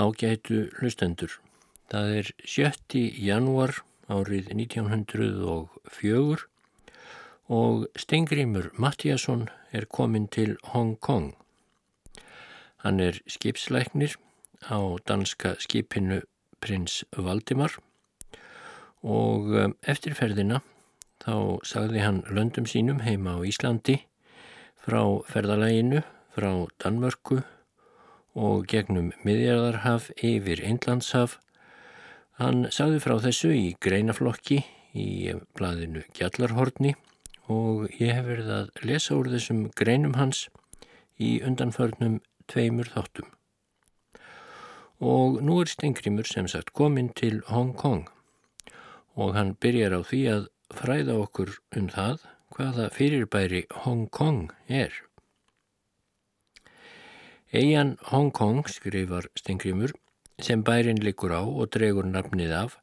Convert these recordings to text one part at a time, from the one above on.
Ágætu hlustendur. Það er 7. janúar árið 1904 og Stengrimur Mattíasson er komin til Hong Kong. Hann er skipslæknir á danska skipinu prins Valdimar og um, eftir ferðina þá sagði hann löndum sínum heima á Íslandi frá ferðalæginu frá Danmörku og gegnum miðjarðarhaf yfir Einlandshaf. Hann sagði frá þessu í greinaflokki í blaðinu Gjallarhorni og ég hef verið að lesa úr þessum greinum hans í undanförnum tveimur þáttum. Og nú er Stengrimur sem sagt kominn til Hong Kong og hann byrjar á því að fræða okkur um það hvaða fyrirbæri Hong Kong er. Eian Hong Kong, skrifar Stengrimur, sem bærin likur á og dregur nafnið af,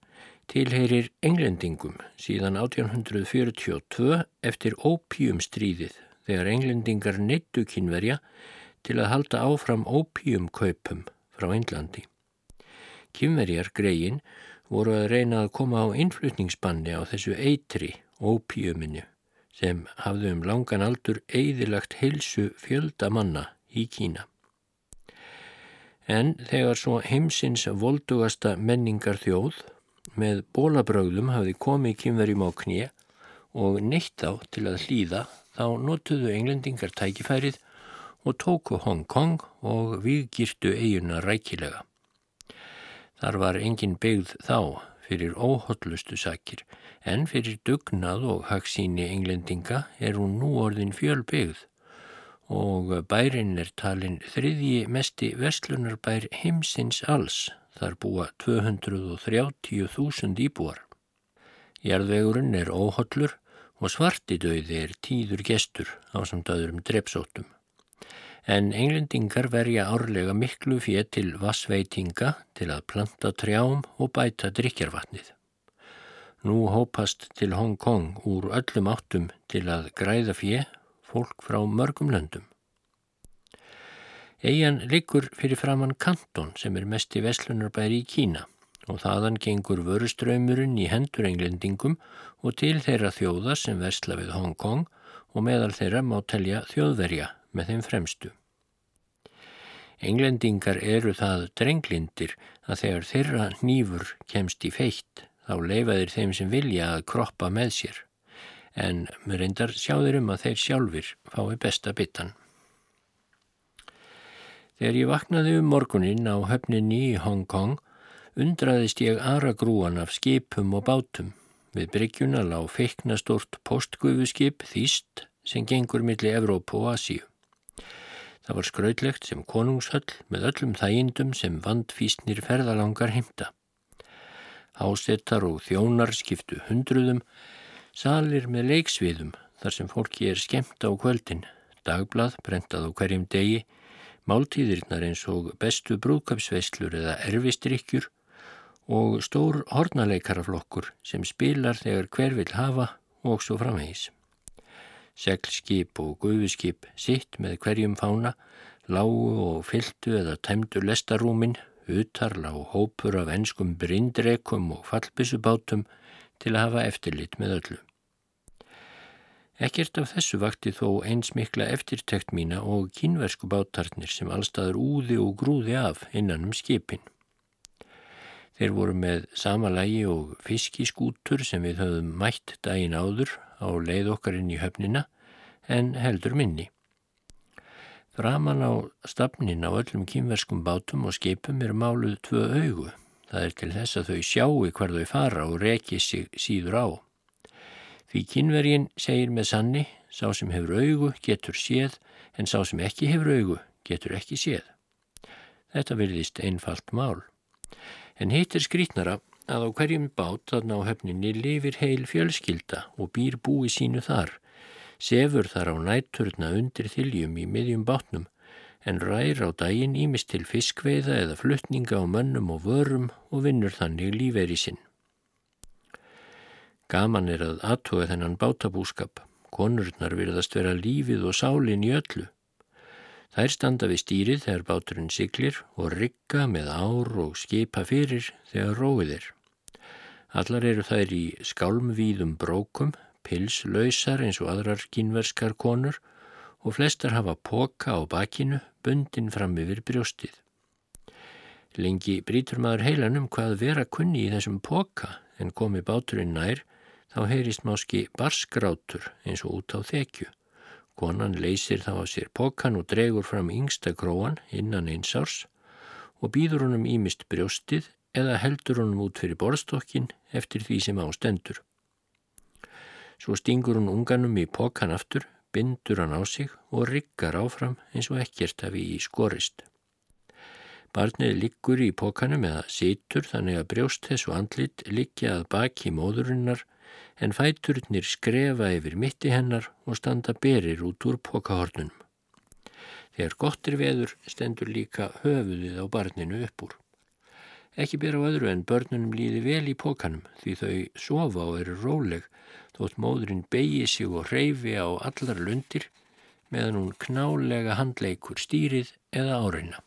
tilheyrir englendingum síðan 1842 eftir ópíumstríðið þegar englendingar neittu kynverja til að halda áfram ópíumkaupum frá Englandi. Kynverjar greiðin voru að reyna að koma á innflutningsbanni á þessu eitri ópíuminu sem hafðu um langan aldur eigðilagt heilsu fjölda manna í Kína. En þegar svo heimsins voldugasta menningar þjóð með bólabröðum hafði komið kynverjum á knið og neitt þá til að hlýða þá notuðu englendingar tækifærið og tóku Hong Kong og við girtu eiguna rækilega. Þar var engin byggð þá fyrir óhóllustu sakir en fyrir dugnað og hagsíni englendinga er hún nú orðin fjölbyggð og bærin er talin þriðji mesti verslunarbær heimsins alls. Þar búa 230.000 íbúar. Jærðvegurinn er óhollur og svartidauði er tíður gestur á samt öðrum drepsótum. En englendingar verja árlega miklu fér til vassveitinga til að planta trjám og bæta drikjarvatnið. Nú hópast til Hong Kong úr öllum áttum til að græða fér fólk frá mörgum löndum. Eian liggur fyrir framann Kanton sem er mest í Veslunarbæri í Kína og þaðan gengur vöruströymurinn í hendur englendingum og til þeirra þjóða sem vesla við Hong Kong og meðal þeirra má telja þjóðverja með þeim fremstu. Englendingar eru það drenglindir að þegar þeirra nýfur kemst í feitt þá leifaðir þeim sem vilja að kroppa með sér en mér reyndar sjáður um að þeir sjálfur fái besta bitan. Þegar ég vaknaði um morgunin á höfninni í Hong Kong undraðist ég aðra grúan af skipum og bátum. Við bryggjuna lág feikna stort postgufuskip Þýst sem gengur millir Evrópu og Asíu. Það var skrautlegt sem konungshöll með öllum þægindum sem vandfísnir ferðalangar heimta. Ásettar og þjónar skiptu hundruðum Salir með leiksviðum þar sem fólki er skemmt á kvöldin, dagblad brentað á hverjum degi, máltíðirnar eins og bestu brúkapsveislur eða erfistrykjur og stór hornaleikaraflokkur sem spilar þegar hver vil hafa og svo framhegis. Seglskip og gufuskip sitt með hverjum fána, lágu og fyltu eða tæmdu lestarúmin, utarla og hópur af enskum brindrekum og fallbissubátum til að hafa eftirlit með öllu. Ekkert af þessu vakti þó eins mikla eftirtekt mína og kínversku bátarnir sem allstaður úði og grúði af innan um skipin. Þeir voru með sama lægi og fiskiskútur sem við höfum mætt daginn áður á leið okkar inn í höfnina en heldur minni. Framan á stafnin á öllum kínverskum bátum og skipum er máluð tvö augu. Það er til þess að þau sjáu hvar þau fara og reki sig síður á. Því kynvergin segir með sanni, sá sem hefur augu getur séð en sá sem ekki hefur augu getur ekki séð. Þetta vilðist einfalt mál. En hitt er skrítnara að á hverjum bát þarna á höfninni lifir heil fjölskylda og býr búi sínu þar, sefur þar á nætturna undir þiljum í miðjum bátnum en rær á daginn ímist til fiskveiða eða fluttninga á mönnum og vörum og vinnur þannig lífeyri sinn. Gaman er að aðtóa þennan bátabúskap. Konurnar virðast vera lífið og sálin í öllu. Þær standa við stýrið þegar báturinn siglir og rigga með ár og skipa fyrir þegar róið er. Allar eru þær í skálmvíðum brókum, pilslausar eins og aðrar kínverskar konur og flestar hafa póka á bakinu bundin fram yfir brjóstið. Lengi brítur maður heilanum hvað vera kunni í þessum póka en komi báturinn nær þá heyrist máski barskrátur eins og út á þekju. Konan leysir þá á sér pókan og dregur fram yngsta gróan innan einsárs og býður honum ímist brjóstið eða heldur honum út fyrir borstokkin eftir því sem ástendur. Svo stingur hún unganum í pókan aftur bindur hann á sig og riggar áfram eins og ekkert hafi í skorist. Barnið liggur í pókanum eða situr þannig að brjóst þessu andlit liggja að baki móðurinnar en fæturnir skrefa yfir mitti hennar og standa berir út úr pókahornunum. Þegar gott er veður stendur líka höfuðið á barninu upp úr. Ekki bera á öðru en börnunum líði vel í pókanum því þau sofa og eru róleg þótt móðurinn beigi sig og hreyfi á allar lundir meðan hún knálega handleikur stýrið eða áreina.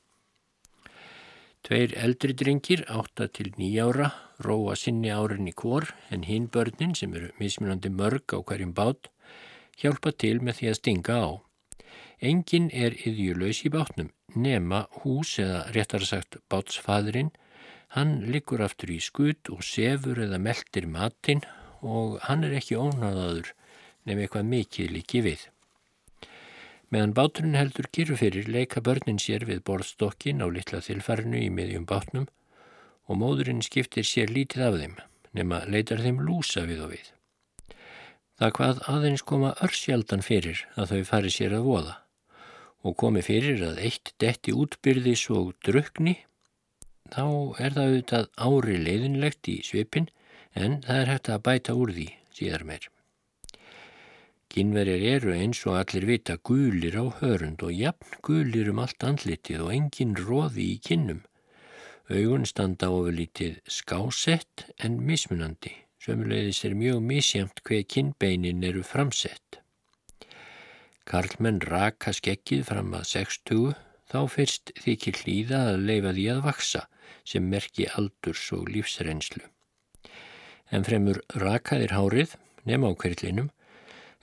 Tveir eldri dringir, 8 til 9 ára, róa sinni árin í kvor en hinn börnin sem eru mismunandi mörg á hverjum bát hjálpa til með því að stinga á. Engin er yðjulös í bátnum nema hús eða réttar sagt bátsfadurinn. Hann liggur aftur í skut og sefur eða meldir matinn og hann er ekki ónaðaður nefn eitthvað mikið líki við. Meðan báturinn heldur kyrru fyrir leika börnin sér við borðstokkin á litla þilfarinu í miðjum bátnum og móðurinn skiptir sér lítið af þeim nema leitar þeim lúsa við og við. Það hvað aðeins koma örsjaldan fyrir að þau fari sér að voða og komi fyrir að eitt detti útbyrðis og drukni, þá er það auðvitað ári leiðinlegt í svipin en það er hægt að bæta úr því síðar meir. Kynverjar eru eins og allir vita gulir á hörund og jafn gulir um allt andlitið og engin róði í kynnum. Augun standa ofurlítið skásett en mismunandi, sömulegðis er mjög misjamt hver kinnbeinin eru framsett. Karlmenn raka skekkið fram að 60, þá fyrst þykir hlýða að leifa því að vaksa sem merki aldurs og lífsreynslu en fremur rakaðir hárið nema á kverlinum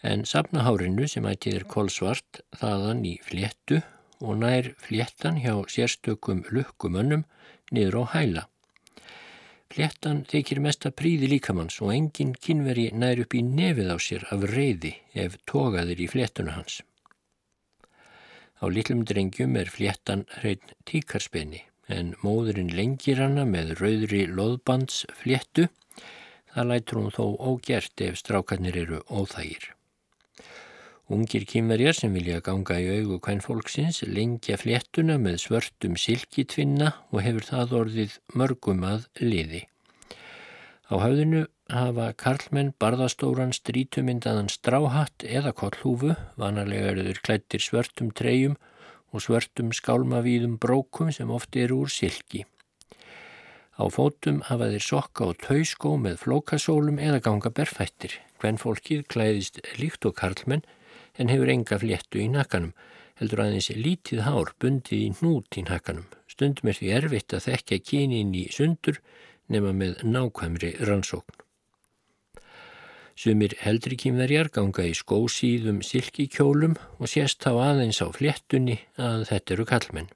en sapna hárinu sem ættið er kolsvart þaðan í fléttu og nær fléttan hjá sérstökum lukkumönnum niður á hæla. Fléttan þykir mest að príði líkamanns og engin kynveri nær upp í nefið á sér af reyði ef togaðir í fléttuna hans. Á litlum drengjum er fléttan hrein tíkarspenni en móðurinn lengir hana með rauðri loðbandsfléttu Það lætur hún þó ógert ef strákarnir eru óþægir. Ungir kýmverjar sem vilja ganga í augu hvern fólksins lengja fléttuna með svörtum silkitvinna og hefur það orðið mörgum að liði. Á hafðinu hafa karlmenn barðastóran strítumindaðan stráhatt eða kollhúfu, vanalega eru þeir klættir svörtum treyjum og svörtum skálmavíðum brókum sem ofti eru úr silki. Á fótum hafa þeir sokka og tauskó með flókasólum eða ganga berfættir. Hvenn fólkið klæðist líkt og karlmenn en hefur enga fléttu í nakkanum. Heldur aðeins lítið hár bundið í hnút í nakkanum. Stundum er því erfitt að þekka kynin í sundur nema með nákvæmri rannsókn. Sumir heldri kýmverjar ganga í skósíðum silkikjólum og sést þá aðeins á fléttunni að þetta eru kallmenn.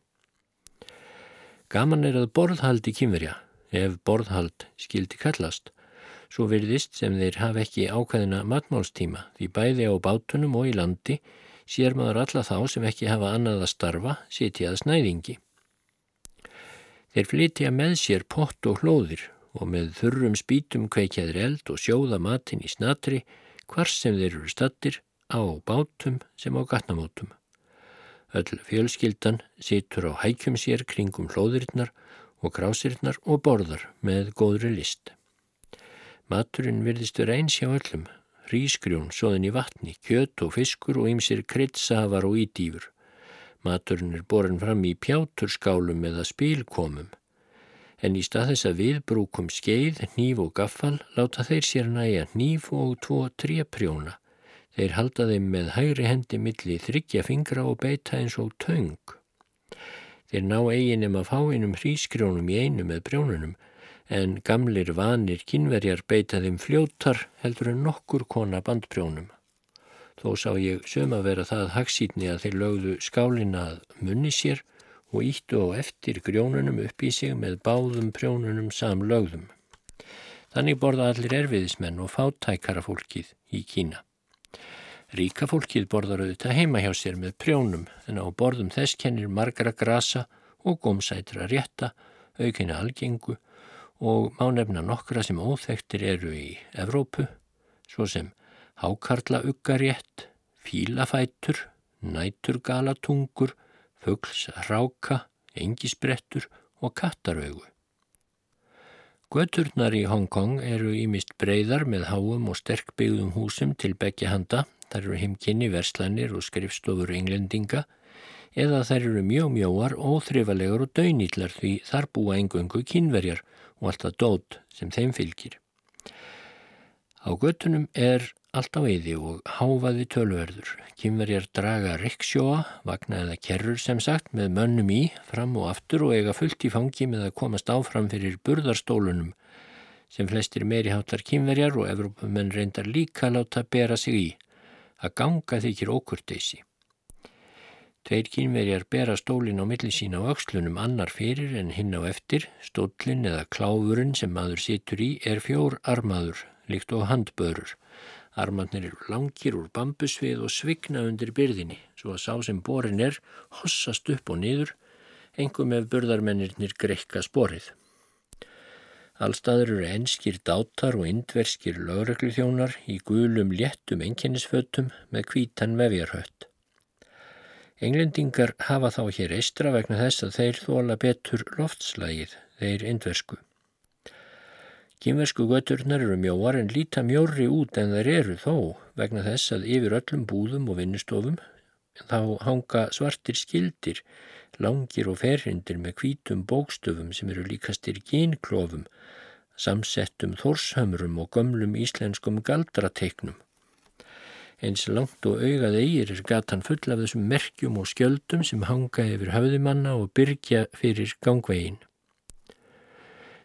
Gaman er að borðhaldi kýmverja ef borðhald skildi kallast. Svo virðist sem þeir hafa ekki ákveðina matmálstíma því bæði á bátunum og í landi sér maður alla þá sem ekki hafa annað að starfa sitja að snæðingi. Þeir flytja með sér pott og hlóðir og með þurrum spítum kveikjaður eld og sjóða matin í snatri hvar sem þeir eru stattir á bátum sem á gatnamótum. Öll fjölskyldan situr á hækjum sér kringum hlóðirinnar og krásirnar og borðar með góðri list. Maturinn virðist vera eins hjá öllum, hrísgrjón, soðin í vatni, kjött og fiskur og ymsir kryddsafar og ídýfur. Maturinn er borin fram í pjáturskálum eða spílkomum, en í stað þess að við brúkum skeið, nýf og gaffal láta þeir sér næja nýf og tvo trépprjóna Þeir halda þeim með hægri hendi milli þryggja fingra og beita eins og töng. Þeir ná eiginum að fáinum hrískrjónum í einu með brjónunum en gamlir vanir kynverjar beita þeim fljótar heldur en nokkur kona bandbrjónum. Þó sá ég söm að vera það hagsítni að þeir lögðu skálina að munni sér og íttu á eftir grjónunum upp í sig með báðum prjónunum samlögðum. Þannig borða allir erfiðismenn og fátækara fólkið í Kína. Ríka fólkið borðar auðvitað heima hjá sér með prjónum en á borðum þess kennir margara grasa og gómsætra rétta, aukina algengu og má nefna nokkra sem óþektir eru í Evrópu, svo sem hákarla uggarétt, fílafætur, næturgalatungur, fuggls ráka, engisbrettur og kattaraugu. Göturnar í Hongkong eru ímist breyðar með háum og sterkbyggðum húsum til begja handa þar eru heimkynni, verslanir og skrifstofur englendinga eða þær eru mjög mjóar, óþrifalegar og daunýtlar því þar búa engöngu kynverjar og alltaf dót sem þeim fylgir. Á göttunum er allt á eyði og háfaði tölverður. Kynverjar draga rikksjóa, vagna eða kerrur sem sagt með mönnum í, fram og aftur og eiga fullt í fangi með að komast áfram fyrir burðarstólunum sem flestir meiri hátar kynverjar og Evrópumenn reyndar líka láta bera sig í að ganga þykir ókurteysi. Tveir kynverjar bera stólin á milli sín á aukslunum annar fyrir en hinn á eftir, stólin eða kláfurinn sem maður situr í er fjór armaður, líkt og handbörur. Armannir eru langir úr bambusvið og svigna undir byrðinni, svo að sá sem borin er hossast upp og niður, engum ef burðarmennirnir grekka sporið. Allstaður eru enskir dátar og indverskir lögregluþjónar í gulum léttum enginnisfötum með kvítan vefjarhött. Englendingar hafa þá hér eistra vegna þess að þeir þóla betur loftslægið, þeir indversku. Kynversku göturnar eru mjóar en líta mjóri út en þær eru þó vegna þess að yfir öllum búðum og vinnustofum þá hanga svartir skildir, langir og ferhindir með kvítum bókstöfum sem eru líkastir gínklofum samsettum þórshömrum og gömlum íslenskum galdrateiknum. Eins langt og augað eigir er gatan full af þessum merkjum og skjöldum sem hanga yfir höfðumanna og byrja fyrir gangvegin.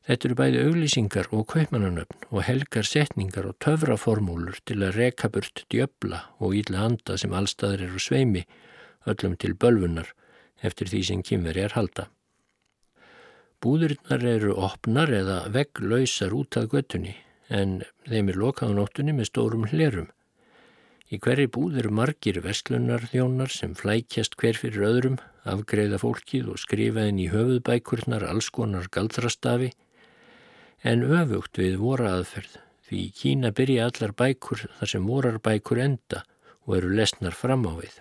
Þetta eru bæði auglýsingar og kaupmannanöfn og helgar setningar og töfraformúlur til að reka burt djöbla og íla anda sem allstaðar eru sveimi, öllum til bölfunar eftir því sem kynveri er halda. Búðurinnar eru opnar eða vegglausar út að göttunni en þeim er lokað á nóttunni með stórum hlerum. Í hverju búð eru margir vestlunarþjónar sem flækjast hver fyrir öðrum, afgreða fólkið og skrifaðin í höfuðbækurnar alls konar galdrastafi en öfugt við voru aðferð því í Kína byrja allar bækur þar sem vorar bækur enda og eru lesnar fram á við.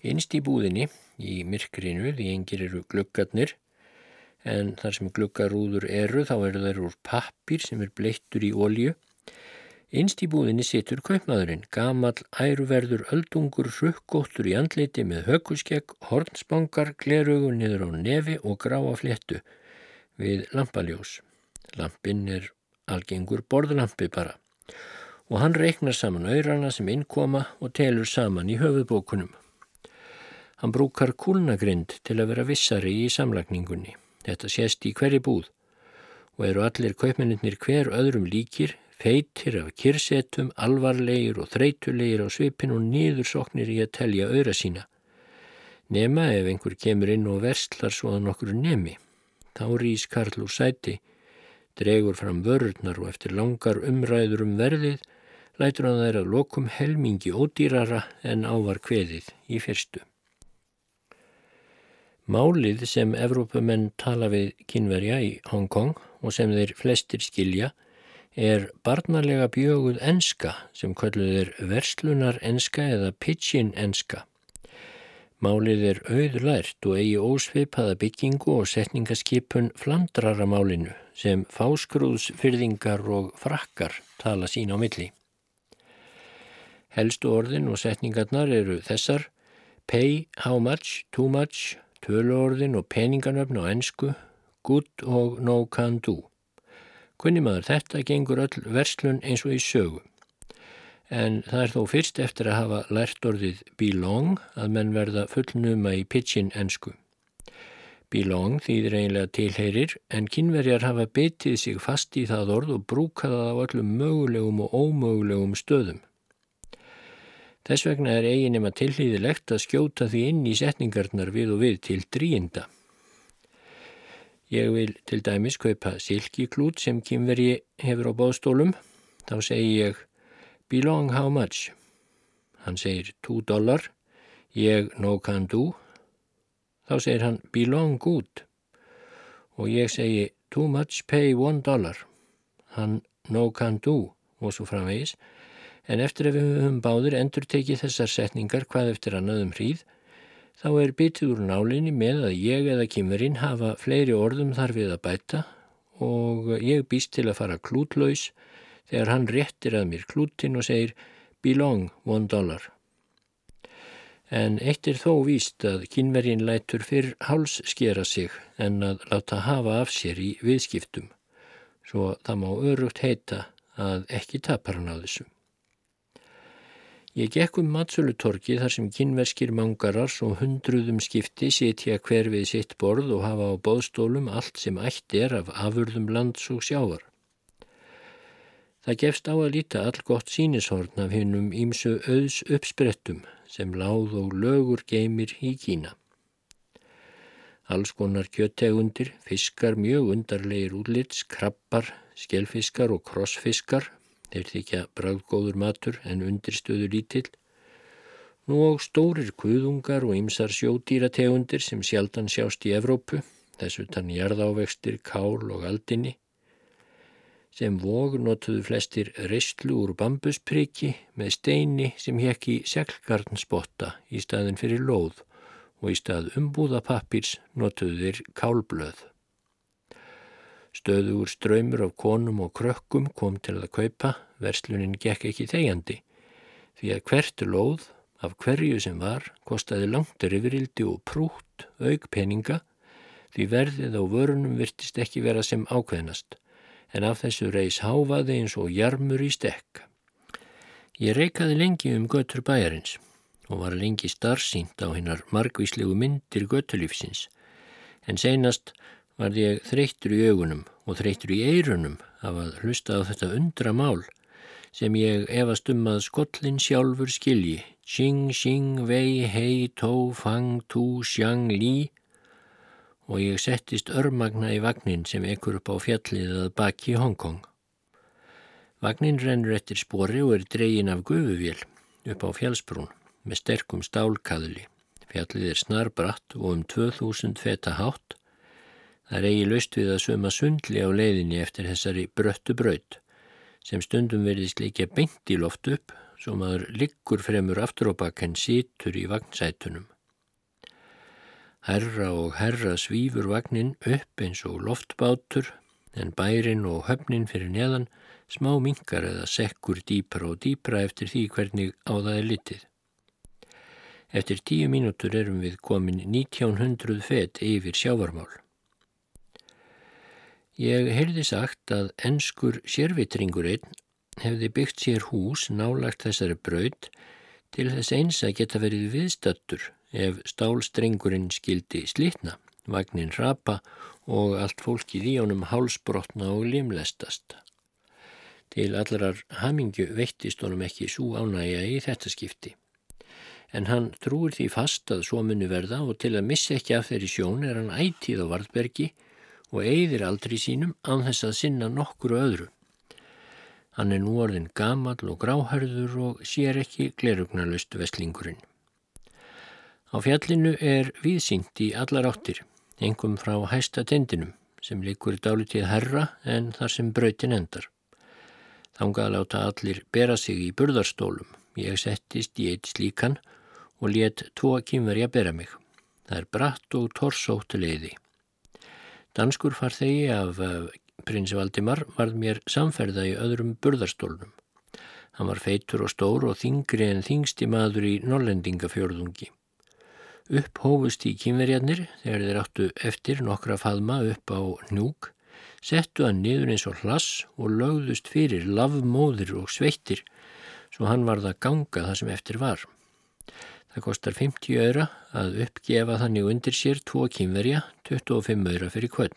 Einst í búðinni, í myrkrinu því engir eru gluggarnir, en þar sem glukkarúður eru þá eru þær úr pappir sem er bleittur í ólju. Einst í búðinni situr kaupmaðurinn, gamal æruverður öldungur rukkóttur í andleiti með hökuskegg, hornsbangar, gleraugun niður á nefi og gráa fléttu við lampaljós. Lampinn er algengur borðlampi bara og hann reiknar saman auðrana sem innkoma og telur saman í höfuðbókunum. Hann brúkar kúlnagrind til að vera vissari í samlagningunni. Þetta sést í hverju búð og eru allir kaupmennir hver öðrum líkir, feitir af kirsetum, alvarlegir og þreytulegir á svipin og nýður soknir í að telja auðra sína. Nema ef einhver kemur inn og verslar svo að nokkur nemi. Þá rýs Karl úr sæti, dregur fram vörurnar og eftir langar umræður um verðið lætur hann þær að lokum helmingi ódýrara en ávar kveðið í fyrstu. Málið sem Evrópumenn tala við kynverja í Hongkong og sem þeir flestir skilja er barnarlega bjöguð enska sem kalluð er verslunar enska eða pitchin enska. Málið er auðlært og eigi ósveipaða byggingu og setningaskipun flandraramálinu sem fáskrúðsfyrðingar og frakkar tala sín á milli. Helstu orðin og setningarnar eru þessar pay, how much, too much, töluorðin og peninganöfn á ennsku, good og no can do. Kunni maður þetta gengur öll verslun eins og í sögu. En það er þó fyrst eftir að hafa lært orðið belong að menn verða fullnuma í pitchin ensku. Belong þýðir eiginlega tilheyrir en kynverjar hafa betið sig fast í það orð og brúkaða á öllum mögulegum og ómögulegum stöðum. Þess vegna er eiginum að tilhýðilegt að skjóta því inn í setningarnar við og við til dríinda. Ég vil til dæmis kaupa silkiklút sem kynverji hefur á bóðstólum. Þá segi ég belong how much? Hann segir 2 dólar. Ég no can do Þá segir hann belong good og ég segi too much pay one dollar. Hann no can do og svo framvegis en eftir að við höfum báðir endur tekið þessar setningar hvað eftir annaðum hríð þá er bitið úr nálinni með að ég eða kymurinn hafa fleiri orðum þar við að bæta og ég býst til að fara klútlaus þegar hann réttir að mér klútin og segir belong one dollar. En eitt er þó víst að kynvergin lætur fyrr háls skera sig en að láta hafa af sér í viðskiptum, svo það má örugt heita að ekki tapar hann á þessu. Ég gekk um matsölutorki þar sem kynverskir mangarar og hundruðum skipti sitja hver við sitt borð og hafa á bóðstólum allt sem ætt er af afurðum lands og sjávar. Það gefst á að líta all gott sínishorn af hinnum ímsu auðs uppsprettum sem láð og lögur geymir í Kína. Alls konar kjöttegundir, fiskar mjög undarlegir útlits, krabbar, skjelfiskar og krossfiskar, þeir þykja bráðgóður matur en undirstöðu lítill, nú og stórir kuðungar og ymsar sjódýrategundir sem sjaldan sjást í Evrópu, þessu tann jarðávextir, kál og aldinni, sem vóg notuðu flestir reyslu úr bambuspriki með steini sem hekk í seglgarnsbotta í staðin fyrir lóð og í stað umbúðapappirs notuðu þeir kálblöð. Stöðugur ströymur af konum og krökkum kom til að kaupa, verslunin gekk ekki þegjandi, því að hvert lóð af hverju sem var kostaði langtur yfirildi og prútt auk peninga, því verðið á vörunum virtist ekki vera sem ákveðnast en af þessu reys háfaði eins og jarmur í stekk. Ég reikaði lengi um götur bæjarins og var lengi starfsýnt á hinnar margvíslegu myndir götulífsins, en seinast var ég þreyttur í augunum og þreyttur í eirunum af að hlusta á þetta undra mál sem ég efast um að skollin sjálfur skilji, xing, xing, vei, hei, tó, fang, tú, sjang, lí og ég settist örmagna í vagnin sem ekkur upp á fjallið að baki Hongkong. Vagnin rennur eftir spori og er dregin af gufuvél upp á fjallsbrún með sterkum stálkaðli. Fjallið er snarbratt og um 2000 feta hátt. Það eigi löst við að söma sundli á leiðinni eftir þessari bröttu braut sem stundum verðist líka beint í loft upp svo maður liggur fremur aftur á bakkenn sítur í vagnsætunum. Herra og herra svífur vagnin upp eins og loftbátur en bærin og höfnin fyrir neðan smá mingar eða sekkur dýpra og dýpra eftir því hvernig á það er litið. Eftir tíu mínútur erum við komin 1900 fet yfir sjávarmál. Ég heyrði sagt að ennskur sérvitringur einn hefði byggt sér hús nálagt þessari braud til þess eins að geta verið viðstattur ef stálstrengurinn skildi slitna, vagnin rapa og allt fólkið í honum hálsbrotna og limlestast. Til allarar hamingju veittist honum ekki svo ánægja í þetta skipti. En hann trúir því fast að svo muni verða og til að missa ekki af þeirri sjón er hann ætið á Vardbergi og eigðir aldrei sínum án þess að sinna nokkuru öðru. Hann er nú orðin gamal og gráhærður og sér ekki glerugnarlust vestlingurinn. Á fjallinu er viðsýnt í allar áttir, engum frá hæsta tendinum sem likur dálitið herra en þar sem brautin endar. Þángaði láta allir bera sig í burðarstólum. Ég settist í eitt slíkan og let tvo kýmverja bera mig. Það er bratt og torsótt leiði. Danskur farþegi af prins Valdimar varð mér samferða í öðrum burðarstólnum. Hann var feitur og stór og þingri en þingsti maður í nollendingafjörðungi. Upphófust í kýmverjarnir þegar þeir áttu eftir nokkra faðma upp á njúk, settu hann niður eins og hlass og lögðust fyrir lavmóðir og sveittir svo hann varð að ganga það sem eftir var. Það kostar 50 öyra að uppgefa þannig undir sér tvo kýmverja, 25 öyra fyrir kvöld.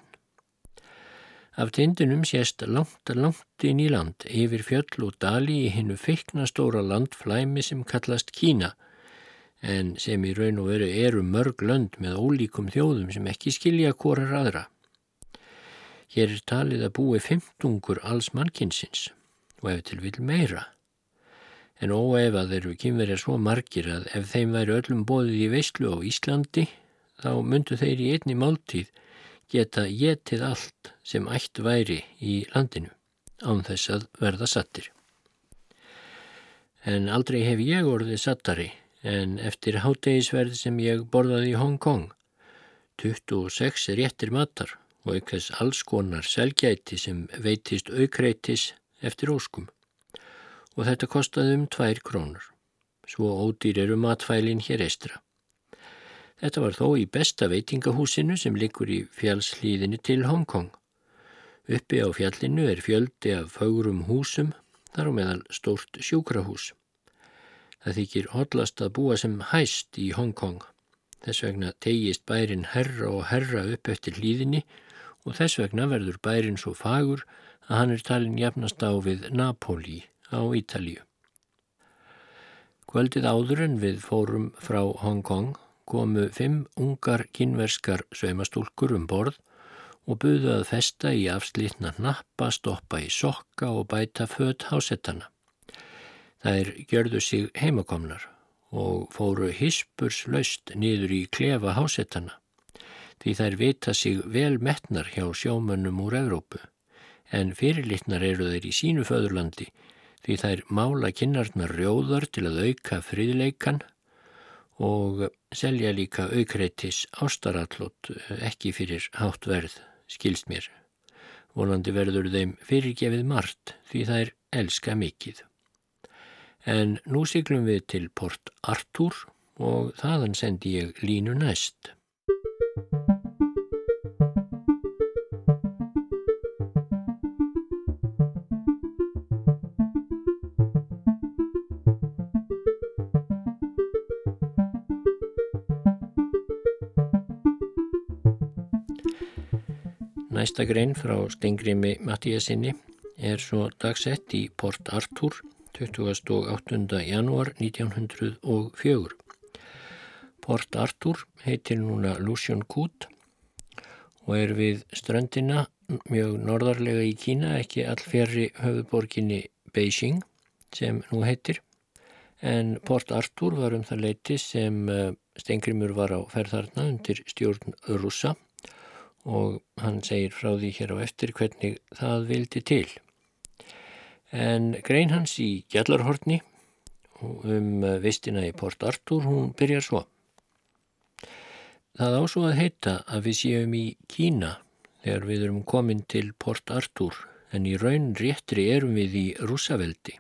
Af tindunum sést langt að langt inn í land yfir fjöll og dali í hinnu feikna stóra landflæmi sem kallast Kína, en sem í raun og veru eru mörg lönd með ólíkum þjóðum sem ekki skilja korar aðra. Hér er talið að búi 15 alls mannkinsins og ef til vil meira en óefað eru kynverjar svo margir að ef þeim væri öllum bóðið í veislu á Íslandi þá myndu þeir í einni máltíð geta getið allt sem ætt væri í landinu án þess að verða sattir. En aldrei hef ég orðið sattari en eftir hátegisverð sem ég borðaði í Hong Kong 26 réttir matar og aukveðs alls konar selgæti sem veitist aukreitis eftir óskum og þetta kostaði um tvær krónur. Svo ódýr eru matfælin hér eistra. Þetta var þó í besta veitingahúsinu sem likur í fjallslíðinu til Hongkong. Uppi á fjallinu er fjöldi af fagrum húsum, þar á meðal stórt sjúkrahús. Það þykir hotlast að búa sem hæst í Hongkong. Þess vegna tegist bærin herra og herra upp eftir hlýðinni og þess vegna verður bærin svo fagur að hann er talin jafnast á við Napoli á Ítalíu. Kvöldið áður en við fórum frá Hong Kong komu fimm ungar kynverskar sveimastúlkur um borð og buðu að festa í afslítna nappa, stoppa í sokka og bæta född hásettana. Þær gjörðu sig heimakomnar og fóru hispurslaust niður í klefa hásettana því þær vita sig vel metnar hjá sjómönnum úr Evrópu en fyrirlitnar eru þeir í sínu föðurlandi því þær mála kinnarnar rjóðar til að auka friðleikan og selja líka aukreitis ástarallot ekki fyrir hátt verð, skilst mér. Volandi verður þeim fyrirgefið margt því þær elska mikið. En nú siglum við til Port Artur og þaðan sendi ég línu næst. Næsta grein frá Stengrimi Mattíasinni er svo dagsett í Port Arthur 28. janúar 1904. Port Arthur heitir núna Lucian Kút og er við ströndina mjög norðarlega í Kína, ekki allferri höfuborginni Beijing sem nú heitir. En Port Arthur var um það leiti sem eh, Stengrimur var á ferðarna undir stjórn Russa og hann segir frá því hér á eftir hvernig það vildi til. En grein hans í Gjallarhortni um vistina í Port Artur, hún byrjar svo. Það ásvo að heita að við séum í Kína þegar við erum komin til Port Artur en í raun réttri erum við í rúsaveldi.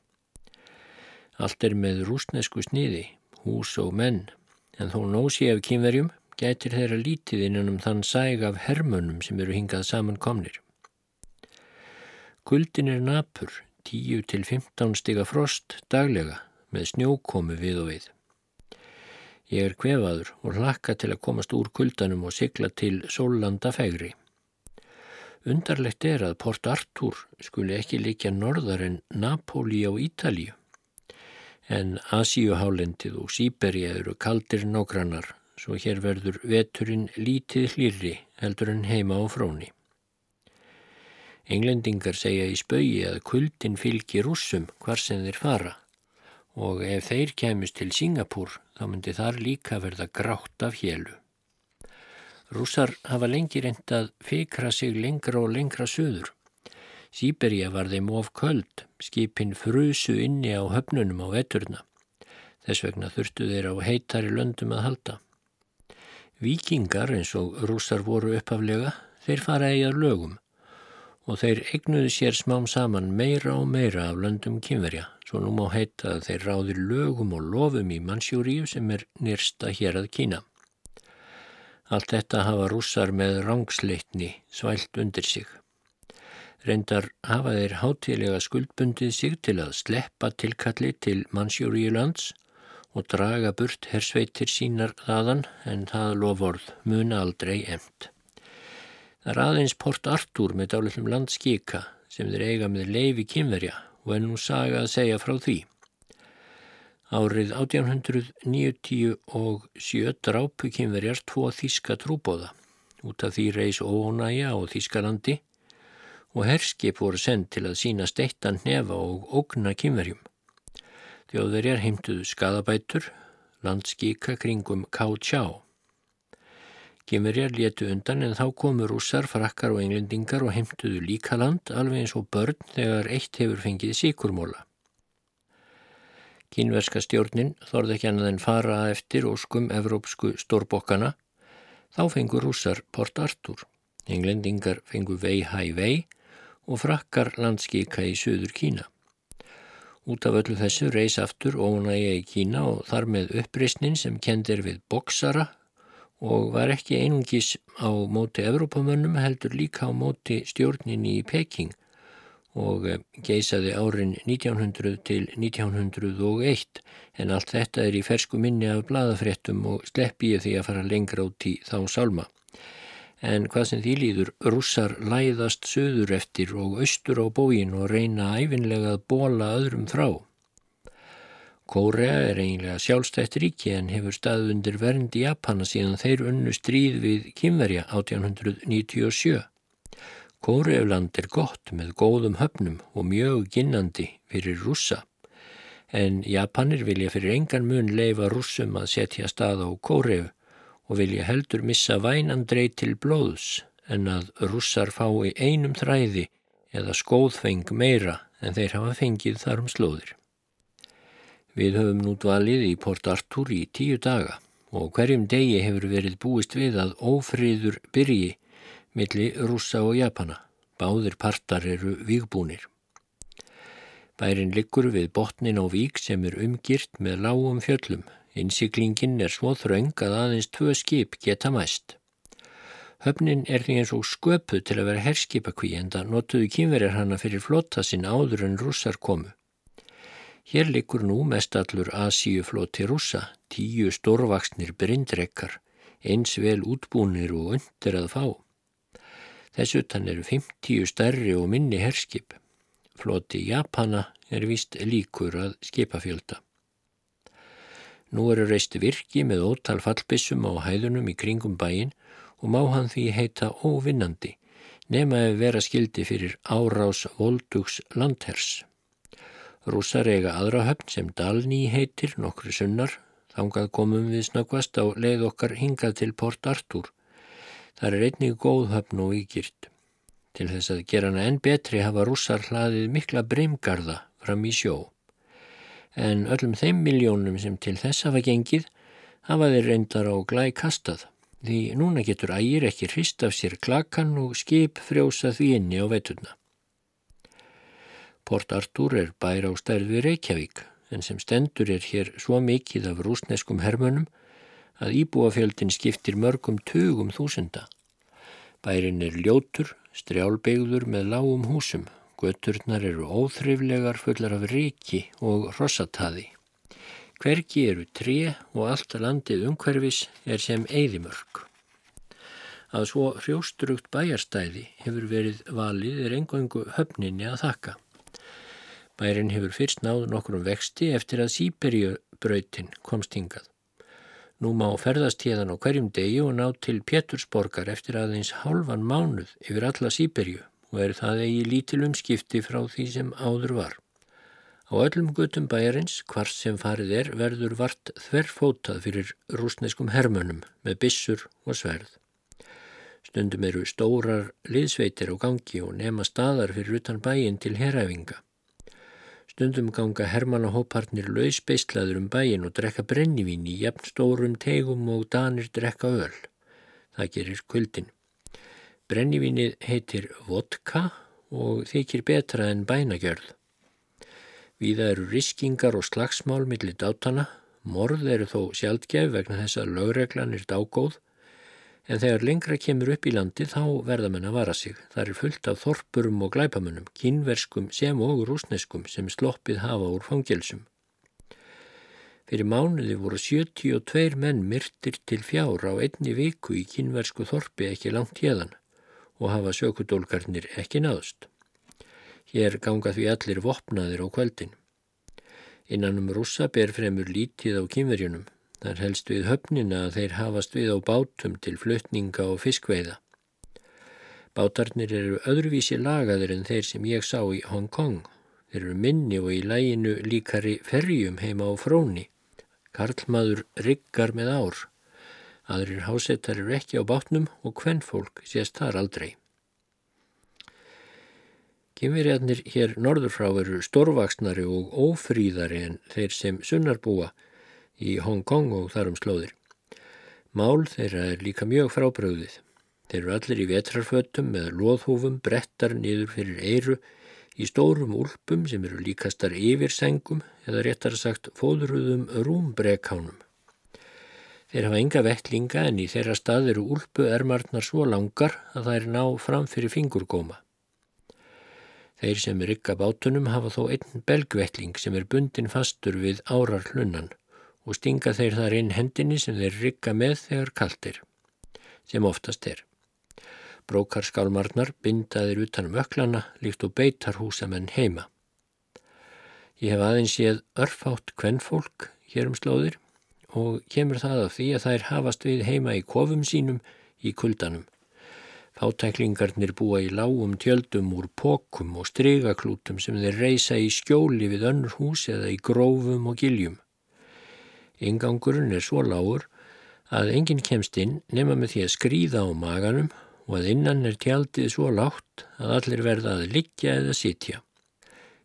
Allt er með rúsnesku sniði, hús og menn, en þó nósi af kynverjum gætir þeirra lítið innan um þann sæg af hermönum sem eru hingað saman komnir. Kuldin er napur, 10 til 15 stiga frost daglega með snjókomu við og við. Ég er kvefaður og hlakka til að komast úr kuldanum og sigla til sólanda fegri. Undarlegt er að Port Artur skuli ekki líka norðar en Napoli á Ítalíu, en Asíuhálendið og Sýberi eru kaldir nágrannar svo hér verður veturinn lítið hlýrri heldur en heima á fróni. Englendingar segja í spauði að kuldin fylgir rússum hvar sem þeir fara og ef þeir kemist til Singapúr þá myndi þar líka verða grátt af hélu. Rússar hafa lengi reyndað fikra sig lengra og lengra söður. Sýberja var þeim of köld, skipin frusu inni á höfnunum á veturna. Þess vegna þurftu þeir á heitari löndum að halda. Víkingar eins og rússar voru uppaflega, þeir fara eigað lögum og þeir egnuðu sér smám saman meira og meira af löndum kynverja, svo nú má heita að þeir ráðir lögum og lofum í Mansjúríu sem er nýrsta hér að Kína. Allt þetta hafa rússar með rángsleitni svælt undir sig. Reyndar hafa þeir hátilega skuldbundið sig til að sleppa tilkalli til Mansjúriulands og draga burt hersveitir sínar þaðan en það lofórð muna aldrei emt. Það er aðeins Port Artur með dálitlum landskika sem þeir eiga með leifi kynverja og er nú saga að segja frá því. Árið 1897 drápu kynverjar tvo þíska trúbóða út af því reys ónæja á Þískalandi og herskip voru sendt til að sína steittan nefa og ógna kynverjum. Þjóðverjar heimtuðu skadabætur, landskíka kringum Ká-Tjá. Kynverjar letu undan en þá komu rússar, frakkar og englendingar og heimtuðu líka land alveg eins og börn þegar eitt hefur fengið síkurmóla. Kínverska stjórnin þorði ekki annað en fara eftir óskum evrópsku stórbokkana. Þá fengur rússar Port Artur, englendingar fengur Vei Hæ Vei og frakkar landskíka í söður Kína. Út af öllu þessu reys aftur ónægja í Kína og þar með uppreysnin sem kendir við boksara og var ekki einungis á móti Evrópamönnum heldur líka á móti stjórnin í Peking og eh, geisaði árin 1900 til 1901 en allt þetta er í fersku minni af bladafréttum og sleppi ég því að fara lengra út í þá sálma. En hvað sem því líður, russar læðast söður eftir og austur á bógin og reyna æfinlega að bóla öðrum þrá. Kórea er eiginlega sjálfstætt ríki en hefur staðundir vernd í Japana síðan þeir unnu stríð við Kimverja 1897. Kóreuland er gott með góðum höfnum og mjög ginnandi fyrir rússa, en Japanir vilja fyrir engan mun leifa rússum að setja stað á Kóreu og vilja heldur missa vænandrei til blóðs en að rússar fái einum þræði eða skóðfeng meira en þeir hafa fengið þar um slóðir. Við höfum nú dvalið í Port Artur í tíu daga og hverjum degi hefur verið búist við að ófriður byrji milli rússa og Japana. Báðir partar eru vígbúnir. Bærin liggur við botnin á vík sem er umgirt með lágum fjöllum. Innsiklingin er svo þraung að aðeins tvö skip geta mæst. Höfnin er því eins og sköpuð til að vera herskipakví en það notuðu kynverjar hana fyrir flotta sinn áður en rússar komu. Hér liggur nú mest allur Asíu floti rússa, tíu stórvaksnir brindrekkar, eins vel útbúnir og undir að fá. Þess utan eru 50 stærri og minni herskip. Floti Japana er vist líkur að skipafjölda. Nú eru reist virki með ótal fallbissum á hæðunum í kringum bæin og má hann því heita óvinnandi, nema ef vera skildi fyrir árás voldugs landhers. Rússar eiga aðra höfn sem Dalní heitir nokkru sunnar, þangað komum við snakvast á leið okkar hingað til Port Artur Það er einnig góð höfn og ígirt. Til þess að gera hana enn betri hafa rússar hlaðið mikla breymgarða fram í sjó. En öllum þeim miljónum sem til þess hafa gengið hafa þeir reyndar á glæ kastað. Því núna getur ægir ekki hrist af sér klakan og skip frjósa því inni á veturna. Port Artur er bæra á stærð við Reykjavík en sem stendur er hér svo mikið af rúsneskum hermönum að íbúafjöldin skiptir mörgum tugum þúsunda. Bærin er ljótur, strjálbegður með lágum húsum. Göturnar eru óþriflegar fullar af ríki og rossataði. Hvergi eru tré og allt landið umhverfis er sem eigðimörk. Að svo hrjóstrugt bæjarstæði hefur verið valið er engangu höfninni að þakka. Bærin hefur fyrst náð nokkur um vexti eftir að Sýberjöbrautin komst hingað. Nú má ferðast hérðan á hverjum degi og ná til Pétursborgar eftir aðeins hálfan mánuð yfir alla Sýberju og er það eigi lítil umskipti frá því sem áður var. Á öllum gutum bæjarins, hvart sem farið er, verður vart þverfótað fyrir rúsneskum hermönum með bissur og sverð. Stundum eru stórar liðsveitir á gangi og nema staðar fyrir utan bæin til herræfinga. Stundum ganga hermannahóparnir lausbeislaður um bæin og drekka brennivín í jafn stórum tegum og danir drekka öll. Það gerir kvöldin. Brennivínið heitir vodka og þykir betra en bænagjörð. Víða eru riskingar og slagsmál millir dátana. Morð eru þó sjaldgef vegna þess að lögreglan er dágóð En þegar lengra kemur upp í landi þá verða menn að vara sig. Það er fullt af þorpurum og glæpamunum, kínverskum sem og rúsneskum sem sloppið hafa úr fangelsum. Fyrir mánuði voru 72 menn myrtir til fjár á einni viku í kínversku þorpi ekki langt hérðan og hafa sökudólkarnir ekki náðust. Hér ganga því allir vopnaðir á kvöldin. Innan um rússa ber fremur lítið á kynverjunum. Þar helst við höfnina að þeir hafast við á bátum til flutninga og fiskveiða. Bátarnir eru öðruvísi lagaðir en þeir sem ég sá í Hong Kong. Þeir eru minni og í læginu líkari ferjum heima á fróni. Karlmaður riggar með ár. Aðrir hásettar eru ekki á bátnum og hvennfólk sést þar aldrei. Kynverjarnir hér norður frá eru stórvaksnari og ófríðari en þeir sem sunnarbúa í Hong Kong og þarum slóðir. Mál þeirra er líka mjög frábröðið. Þeir eru allir í vetrarfötum með loðhúfum, brettar niður fyrir eiru, í stórum úlpum sem eru líkastar yfir sengum eða réttar sagt fóðruðum rúmbrekkánum. Þeir hafa enga vettlinga en í þeirra stað eru úlpu ermarnar svo langar að er ná fram fyrir fingurgóma. Þeir sem er ykka bátunum hafa þó einn belgvettling sem er bundin fastur við árar hlunnan og stinga þeir þar inn hendinni sem þeir rygga með þegar kaltir, sem oftast er. Brókarskálmarnar bindaðir utanum öklana líkt og beitar húsamenn heima. Ég hef aðeins séð örfátt kvennfólk hér um slóðir og kemur það af því að þær hafast við heima í kofum sínum í kuldanum. Fátæklingarnir búa í lágum tjöldum úr pokum og strygaklútum sem þeir reysa í skjóli við önnur hús eða í grófum og giljum. Ingangurinn er svo lágur að enginn kemst inn nema með því að skrýða á maganum og að innan er tjaldið svo lágt að allir verða að liggja eða sitja.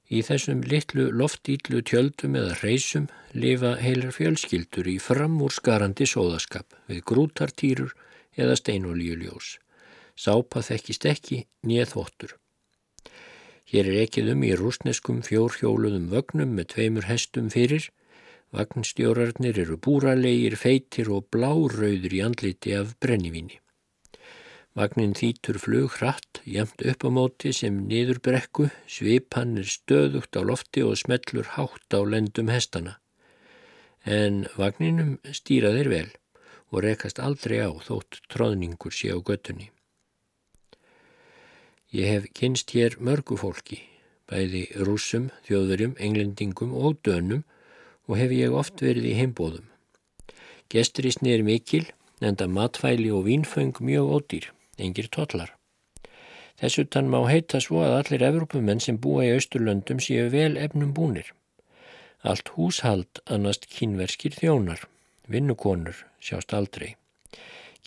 Í þessum litlu loftýtlu tjöldum eða reysum lifa heilar fjölskyldur í framúrskarandi sóðaskap við grútartýrur eða steinolíuljós. Sápa þekkist ekki nýð þvottur. Hér er ekkið um í rúsneskum fjórhjóluðum vögnum með tveimur hestum fyrir Vagnstjórarnir eru búralegir, feitir og blárauður í andliti af brennivíni. Vagnin þýtur flug hratt, jæmt upp á móti sem niður brekku, svipan er stöðugt á lofti og smellur hátt á lendum hestana. En vagninum stýra þeir vel og rekast aldrei á þótt tróðningur sé á göttunni. Ég hef kynst hér mörgu fólki, bæði rúsum, þjóðverjum, englendingum og dönum og hef ég oft verið í heimbóðum. Gesturisni er mikil, enda matfæli og vínföng mjög ódýr, engir totlar. Þessu tann má heita svo að allir Evrópumenn sem búa í Austurlöndum séu vel efnum búnir. Allt húshald annast kínverskir þjónar, vinnukonur sjást aldrei.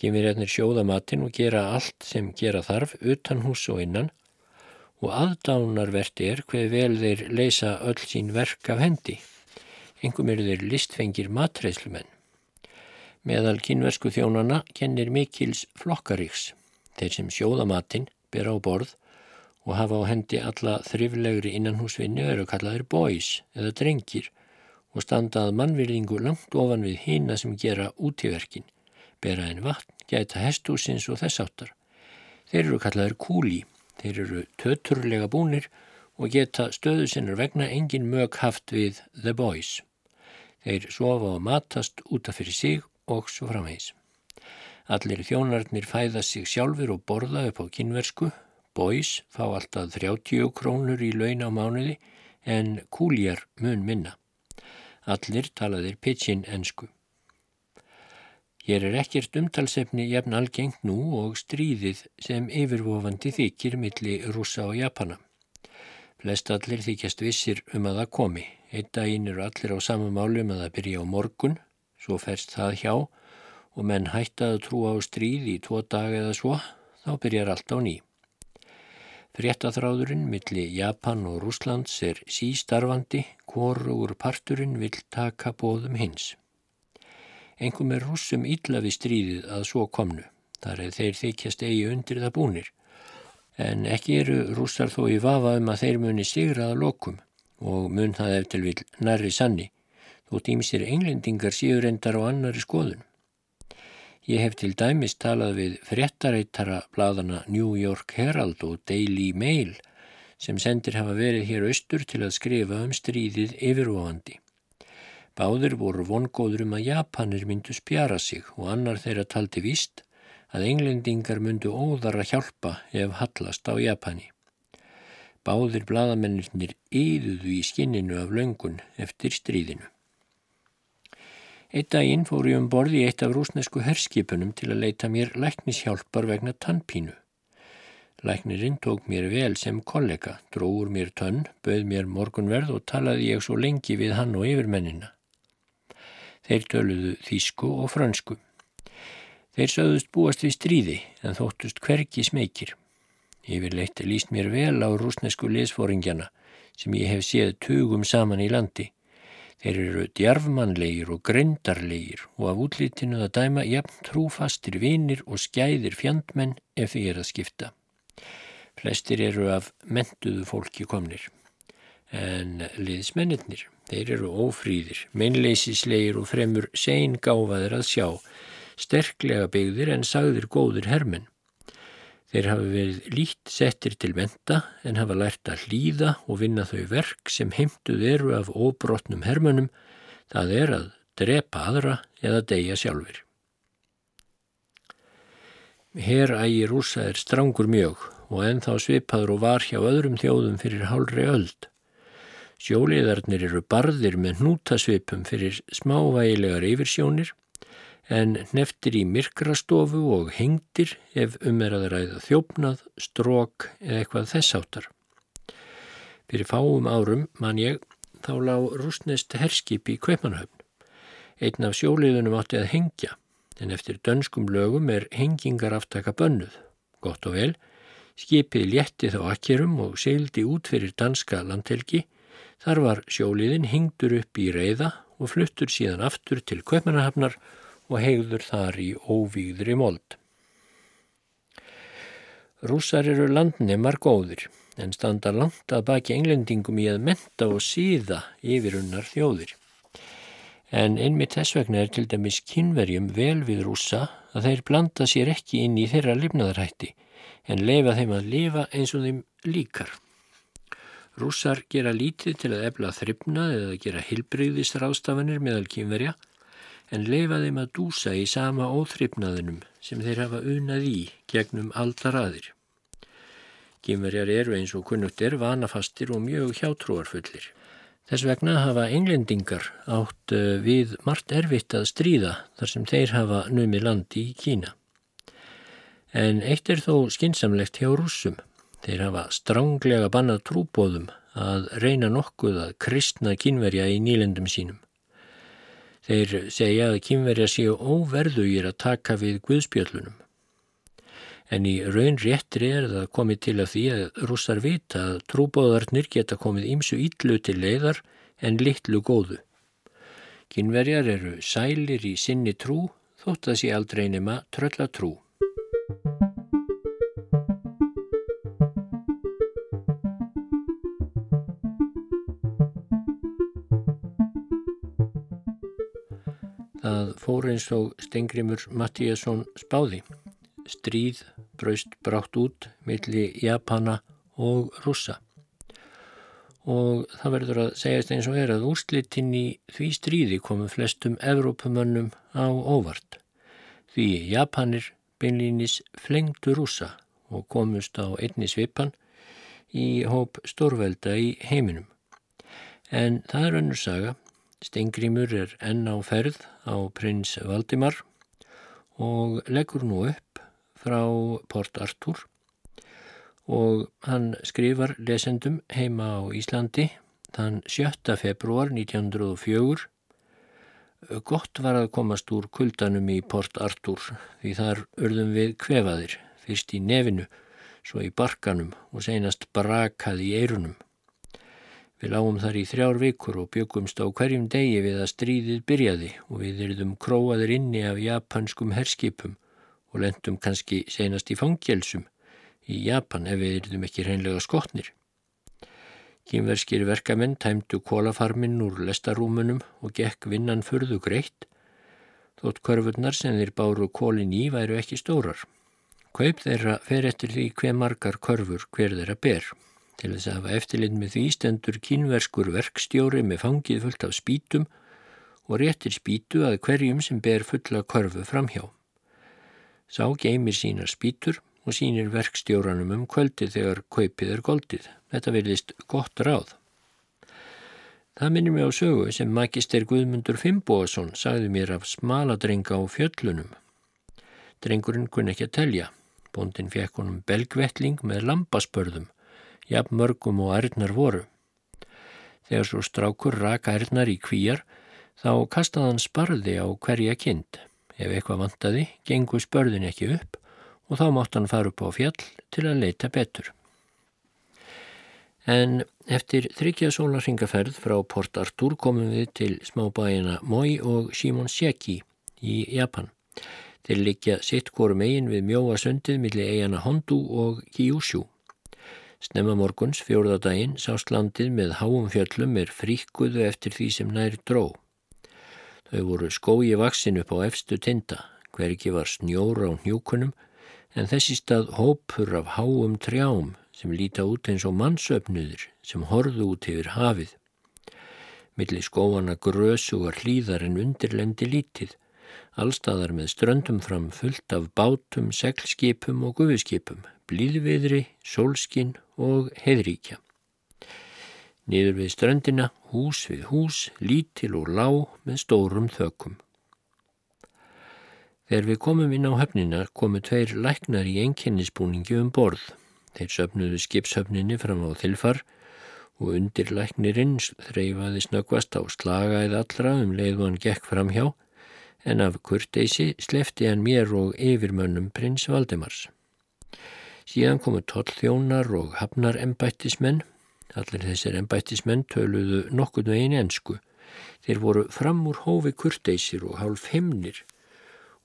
Kynverjarnir sjóða matinn og gera allt sem gera þarf utan hús og innan og aðdánarvert er hver vel þeir leysa öll sín verk af hendi. Engum eru þeir listfengir matreyslumenn. Meðal kynversku þjónana kennir mikils flokkaríks, þeir sem sjóða matinn, bera á borð og hafa á hendi alla þriflegri innanhúsvinni eru kallaðir boys eða drengir og standað mannvirðingu langt ofan við hýna sem gera útíverkin, bera en vatn, gæta hestúsins og þess áttar. Þeir eru kallaðir kúli, þeir eru töturlega búnir og geta stöðu sinnar vegna engin mög haft við the boys. Þeir sofa og matast útaf fyrir sig og svo framhegs. Allir þjónarnir fæða sig sjálfur og borða upp á kynversku. Boys fá alltaf 30 krónur í laun á mánuði en kúljar mun minna. Allir talaðir pitchin ensku. Hér er ekkert umtalsefni jafn algengt nú og stríðið sem yfirvofandi þykir milli rúsa og japana. Flest allir þykjast vissir um að það komi. Einn daginn eru allir á sama málum að það byrja á morgun, svo ferst það hjá og menn hættaðu trú á stríð í tvo dag eða svo, þá byrjar allt á ný. Fréttaþráðurinn milli Japan og Rúslands er sístarfandi, hvorugur parturinn vil taka bóðum hins. Engum er rúsum illa við stríðið að svo komnu, þar er þeir þykjast eigi undir það búnir, en ekki eru rúsar þó í vafa um að þeir muni sigraða lokum og mun það eftir vil nærri sanni, þótt ímsir englendingar séu reyndar á annari skoðun. Ég hef til dæmis talað við fréttareitara bladana New York Herald og Daily Mail sem sendir hafa verið hér austur til að skrifa um stríðið yfirvofandi. Báðir voru vongóður um að Japanir myndu spjara sig og annar þeirra taldi víst að englendingar myndu óðar að hjálpa ef hallast á Japani. Báðir bladamennir yðuðu í skinninu af löngun eftir stríðinu. Eitt daginn fór ég um borði í eitt af rúsnesku herskipunum til að leita mér læknishjálpar vegna tannpínu. Læknirinn tók mér vel sem kollega, dróður mér tönn, bauð mér morgunverð og talaði ég svo lengi við hann og yfirmennina. Þeir töluðu þísku og frönsku. Þeir sögðust búast við stríði en þóttust hverki smekir. Yfirleitt líst mér vel á rúsnesku liðsfóringjana sem ég hef séð tugum saman í landi. Þeir eru djarfmannlegir og grindarlegir og af útlítinu að dæma jafn trúfastir vinir og skæðir fjandmenn ef því er að skipta. Flestir eru af mentuðu fólki komnir. En liðsmennir, þeir eru ófrýðir, meinleisislegir og fremur sein gáfaðir að sjá, sterklega byggðir en sagðir góðir hermenn. Þeir hafi verið lít settir til venda en hafa lært að hlýða og vinna þau verk sem heimtuð eru af óbrotnum hermönum, það er að drepa aðra eða deyja sjálfur. Herægi rúsa er strangur mjög og ennþá svipaður og var hjá öðrum þjóðum fyrir hálfri öld. Sjóliðarnir eru barðir með hnútasvipum fyrir smávægilegar yfirsjónir en neftir í myrkrastofu og hengtir ef um er að ræða þjófnað, strók eða eitthvað þess áttar. Fyrir fáum árum man ég þá lág rúsnest herskip í Kveipanhöfn. Einn af sjóliðunum átti að hengja en eftir dönskum lögum er hengingar aftaka bönnuð. Gott og vel, skipið létti þá akkerum og seildi út fyrir danska landhelgi. Þar var sjóliðin hengdur upp í reyða og fluttur síðan aftur til Kveipanhöfnar og hegður þar í óvíðri mold. Rússar eru landnemar góðir en standa langt að baki englendingum í að menta og síða yfirunnar þjóðir. En einmitt þess vegna er til dæmis kynverjum vel við rússa að þeir blanda sér ekki inn í þeirra lifnaðarhætti en leifa þeim að lifa eins og þeim líkar. Rússar gera lítið til að efla þryfnað eða gera hilbreyðisrástafanir meðal kynverja en leifa þeim að dúsa í sama óþryfnaðinum sem þeir hafa unað í gegnum aldaraðir. Gimverjar eru eins og kunnugt er vanafastir og mjög hjátrúarfullir. Þess vegna hafa englendingar átt eh, við margt erfitt að stríða þar sem þeir hafa numið landi í Kína. En eitt er þó skinsamlegt hjá rússum. Þeir hafa stránglega bannað trúbóðum að reyna nokkuð að kristna kynverja í nýlendum sínum. Þeir segja að kýmverja séu óverðugir að taka við guðspjöllunum. En í raun réttri er það komið til að því að rússar vita að trúbóðarnir geta komið ímsu ítlu til leiðar en litlu góðu. Kynverjar eru sælir í sinni trú þótt að sé aldrei nema trölla trú. fór eins og Stengrimur Mattíasson spáði. Stríð braust brátt út milli Japana og Russa. Og það verður að segjast eins og er að úrslitinn í því stríði komu flestum Evrópumönnum á óvart. Því Japanir beinlýnis flengdu Russa og komust á einni svipan í hóp stórvelda í heiminum. En það er önnur saga Stengrimur er enn á ferð á prins Valdimar og leggur nú upp frá Port Arthur og hann skrifar lesendum heima á Íslandi þann 7. februar 1904 Gott var að komast úr kuldanum í Port Arthur því þar urðum við kvefaðir, fyrst í nefinu, svo í barkanum og seinast brakað í eirunum. Við lágum þar í þrjár vikur og byggumst á hverjum degi við að stríðið byrjaði og við eruðum króaður inni af japanskum herskipum og lendum kannski senast í fangjelsum í Japan ef við eruðum ekki hreinlega skotnir. Kýmverskir verkamenn tæmdu kólafarminn úr lestarúmunum og gekk vinnan furðu greitt þótt körfurnar sem þeir báru kólin í væru ekki stórar. Kaup þeirra fer eftir því hver margar körfur hver þeirra ber. Til þess að hafa eftirlit með því stendur kínverskur verkstjóri með fangið fullt af spítum og réttir spítu að hverjum sem ber fulla körfu framhjá. Sá geymir sínar spítur og sínir verkstjóranum um kvöldi þegar kaupið er goldið. Þetta vilist gott ráð. Það minnir mig á sögu sem magister Guðmundur Fimboðsson sagði mér af smaladrenga á fjöllunum. Drengurinn kunn ekki að telja. Bondin fekk honum belgvettling með lambaspörðum, jafn mörgum og ærnar voru. Þegar svo strákur raka ærnar í kvíjar, þá kastaði hann sparði á hverja kind. Ef eitthvað vantaði, gengu spörðin ekki upp og þá mátt hann fara upp á fjall til að leita betur. En eftir þryggja sólarhingaferð frá Port Arthur komum við til smábæina Moi og Shimonoseki í Japan. Þeir liggja sitt hvoru megin við mjóa sundið millir eigana Hondu og Kyushu. Snemma morguns fjórðadaginn sást landið með háum fjöllum er fríkuðu eftir því sem nær dró. Þau voru skói vaksin upp á efstu tinda, hverki var snjóra á hnjúkunum en þessi stað hópur af háum trjám sem líta út eins og mannsöfnuður sem horðu út yfir hafið. Millir skóana grösugar hlýðar en undirlendi lítið, allstaðar með ströndum fram fullt af bátum, seglskipum og gufiskipum, blíðviðri, sólskinn og heðríkja. Niður við ströndina, hús við hús, lítil og lág með stórum þökum. Þegar við komum inn á höfnina komu tveir læknar í einkennisbúningi um borð. Þeir söfnuðu skipshöfninni fram á þilfar og undir læknirinn þreyfaði snöggvast á slagaðið allra um leið og hann gekk fram hjá en af kurteysi slefti hann mér og yfirmönnum prins Valdemars. Síðan komu tollþjónar og hafnar embættismenn. Allir þessir embættismenn töluðu nokkurnu einu ensku. Þeir voru fram úr hófi kurteysir og hálf himnir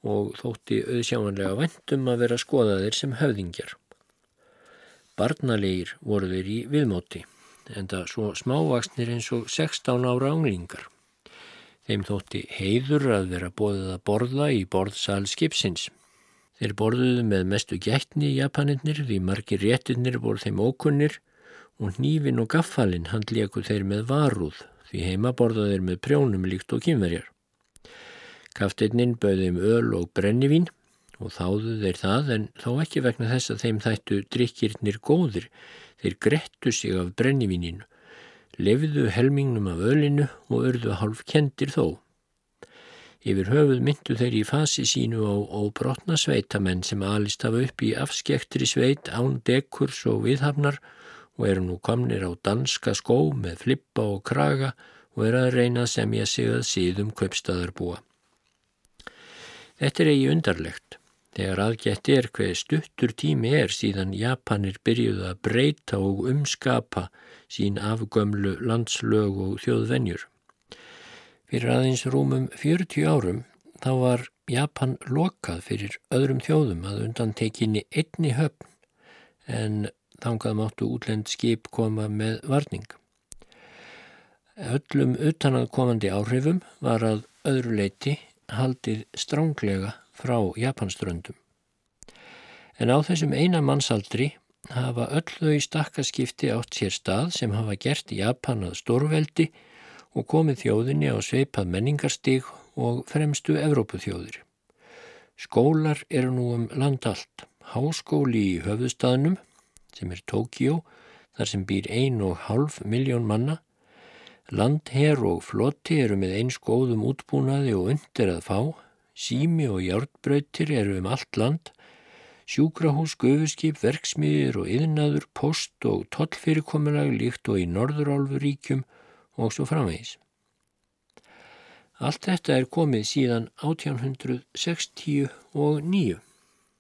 og þótti auðsjámanlega vendum að vera skoðaðir sem höfðingjar. Barnalegir voru þeir í viðmóti, en það svo smávaksnir eins og 16 ára ánglingar. Þeim þótti heiður að vera bóðið að borða í borðsal skipsins. Þeir borðuðu með mestu gætni í Japaninnir því margir réttinnir voru þeim ókunnir og nýfin og gaffalinn handléku þeir með varúð því heima borðaðu þeir með prjónum líkt og kynverjar. Kaftinninn bauði um öl og brennivín og þáðu þeir það en þó ekki vegna þess að þeim þættu drikkirnir góðir. Þeir grettu sig af brennivíninu, lefðu helmingnum af ölinu og örðu hálf kendir þó. Yfir höfuð myndu þeir í fasi sínu á, á brotna sveitamenn sem alist hafa upp í afskektri sveit án dekurs og viðhafnar og eru nú komnir á danska skó með flippa og kraga og eru að reyna að semja sig að síðum köpstaðarbúa. Þetta er eigi undarlegt. Þegar aðgætt er hver stuttur tími er síðan Japanir byrjuðu að breyta og umskapa sín afgömlu landslög og þjóðvenjur. Fyrir aðeins rúmum 40 árum þá var Japan lokað fyrir öðrum þjóðum að undan tekinni einni höfn en þangað máttu útlend skip koma með varning. Öllum utanaðkomandi áhrifum var að öðru leiti haldið stránglega frá Japanströndum. En á þessum eina mannsaldri hafa öll þau stakkaskipti átt sér stað sem hafa gert Japan að stórveldi og komið þjóðinni á sveipað menningarstig og fremstu Evrópuþjóðir. Skólar eru nú um land allt. Háskóli í höfðustadnum, sem er Tókjó, þar sem býr ein og half miljón manna, Landher og flotti eru með eins góðum útbúnaði og undir að fá, sími og hjártbröytir eru um allt land, sjúkrahús, gufuskip, verksmiðir og yðnaður, post og tollfyrirkomulag líkt og í Norðurálfuríkjum og svo framvegis. Allt þetta er komið síðan 1869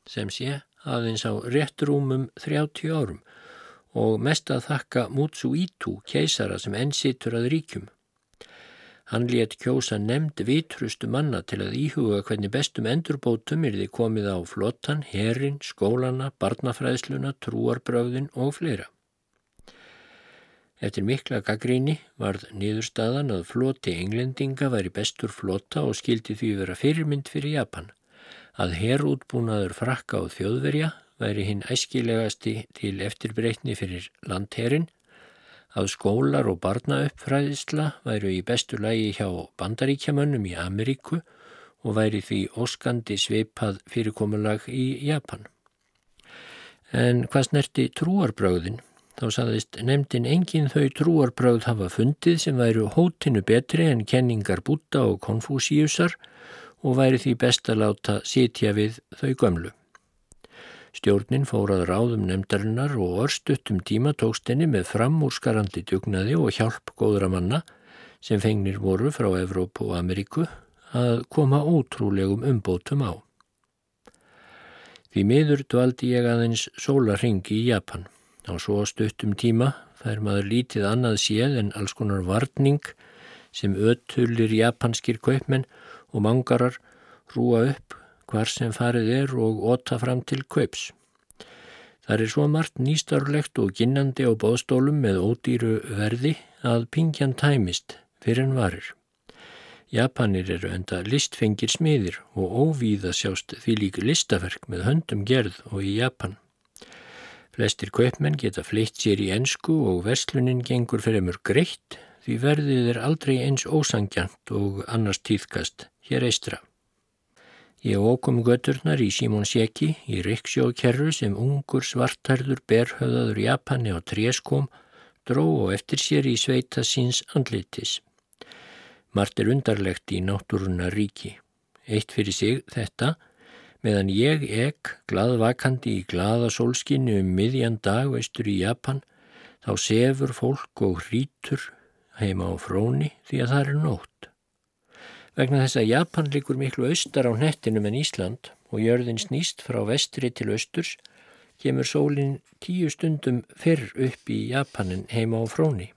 sem sé aðeins á réttrúmum 30 árum og mest að þakka Mutsuítu keisara sem enn situr að ríkjum. Hann létt kjósa nefnd vitrustu manna til að íhuga hvernig bestum endurbótum er þið komið á flottan, herin, skólana, barnafræðsluna, trúarbröðin og fleira. Eftir mikla gaggríni varð niðurstaðan að floti englendinga væri bestur flota og skildi því vera fyrirmynd fyrir Japan. Að herrútbúnaður frakka og þjóðverja væri hinn æskilegasti til eftirbreytni fyrir landherrin, að skólar og barnauppfræðisla væru í bestu lægi hjá bandaríkjamönnum í Ameríku og væri því óskandi sveipað fyrirkomulag í Japan. En hvað snerti trúarbröðin? Þá saðist nefndin engin þau trúarbröð hafa fundið sem væru hótinu betri en kenningar Búta og Konfúsíusar og væri því best að láta sitja við þau gömlu. Stjórnin fórað ráðum nefndarinnar og örstuttum tíma tókst henni með framúrskarandi dugnaði og hjálp góðra manna sem fengnir voru frá Evrópu og Ameríku að koma ótrúlegum umbótum á. Því miður dvaldi ég aðeins sólaringi í Japan. Á svo stuttum tíma fær maður lítið annað séð en alls konar varning sem öttulir japanskir kaupmenn og mangarar rúa upp hvar sem farið er og óta fram til kaups. Það er svo margt nýstarlegt og ginnandi á bóðstólum með ódýru verði að pingjan tæmist fyrir en varir. Japanir eru enda listfengir smiðir og óvíða sjást því líka listaverk með höndum gerð og í Japan. Flestir kaupmenn geta fleitt sér í ensku og verslunin gengur mörg greitt því verðið er aldrei eins ósangjant og annars týðkast hér eistra. Ég ókum göturnar í Simon Sjeki í Riksjókerru sem ungur svartarður berhauðaður Japani á tréskom dró og eftir sér í sveita síns andlitis. Mart er undarlegt í náttúruna ríki. Eitt fyrir sig þetta, meðan ég ekk gladvakandi í gladasólskinni um miðjan dag veistur í Japan, þá sefur fólk og hrítur heima á fróni því að það er nótt. Vegna þess að Japan likur miklu austar á nettinum en Ísland og jörðin snýst frá vestri til austurs, kemur sólinn tíu stundum fyrr upp í Japanin heima á fróni.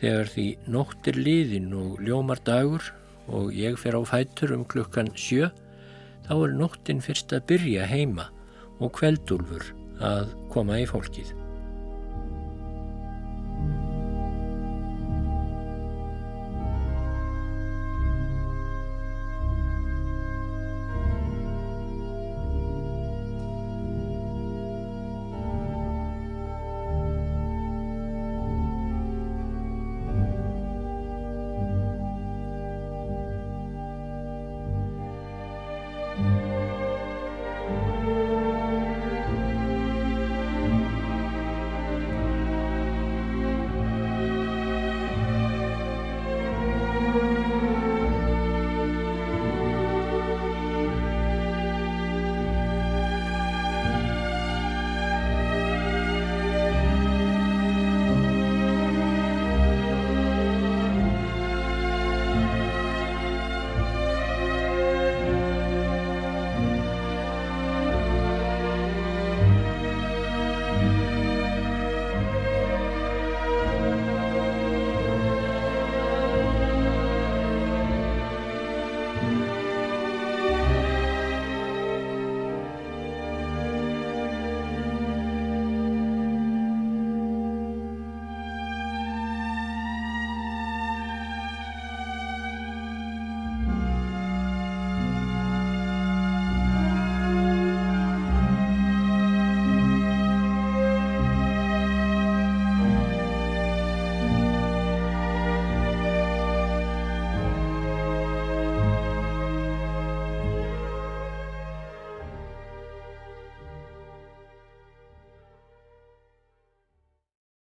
Þegar því nóttir liðin og ljómar dagur og ég fer á fætur um klukkan sjö, þá er nóttin fyrst að byrja heima og kveldúlfur að koma í fólkið.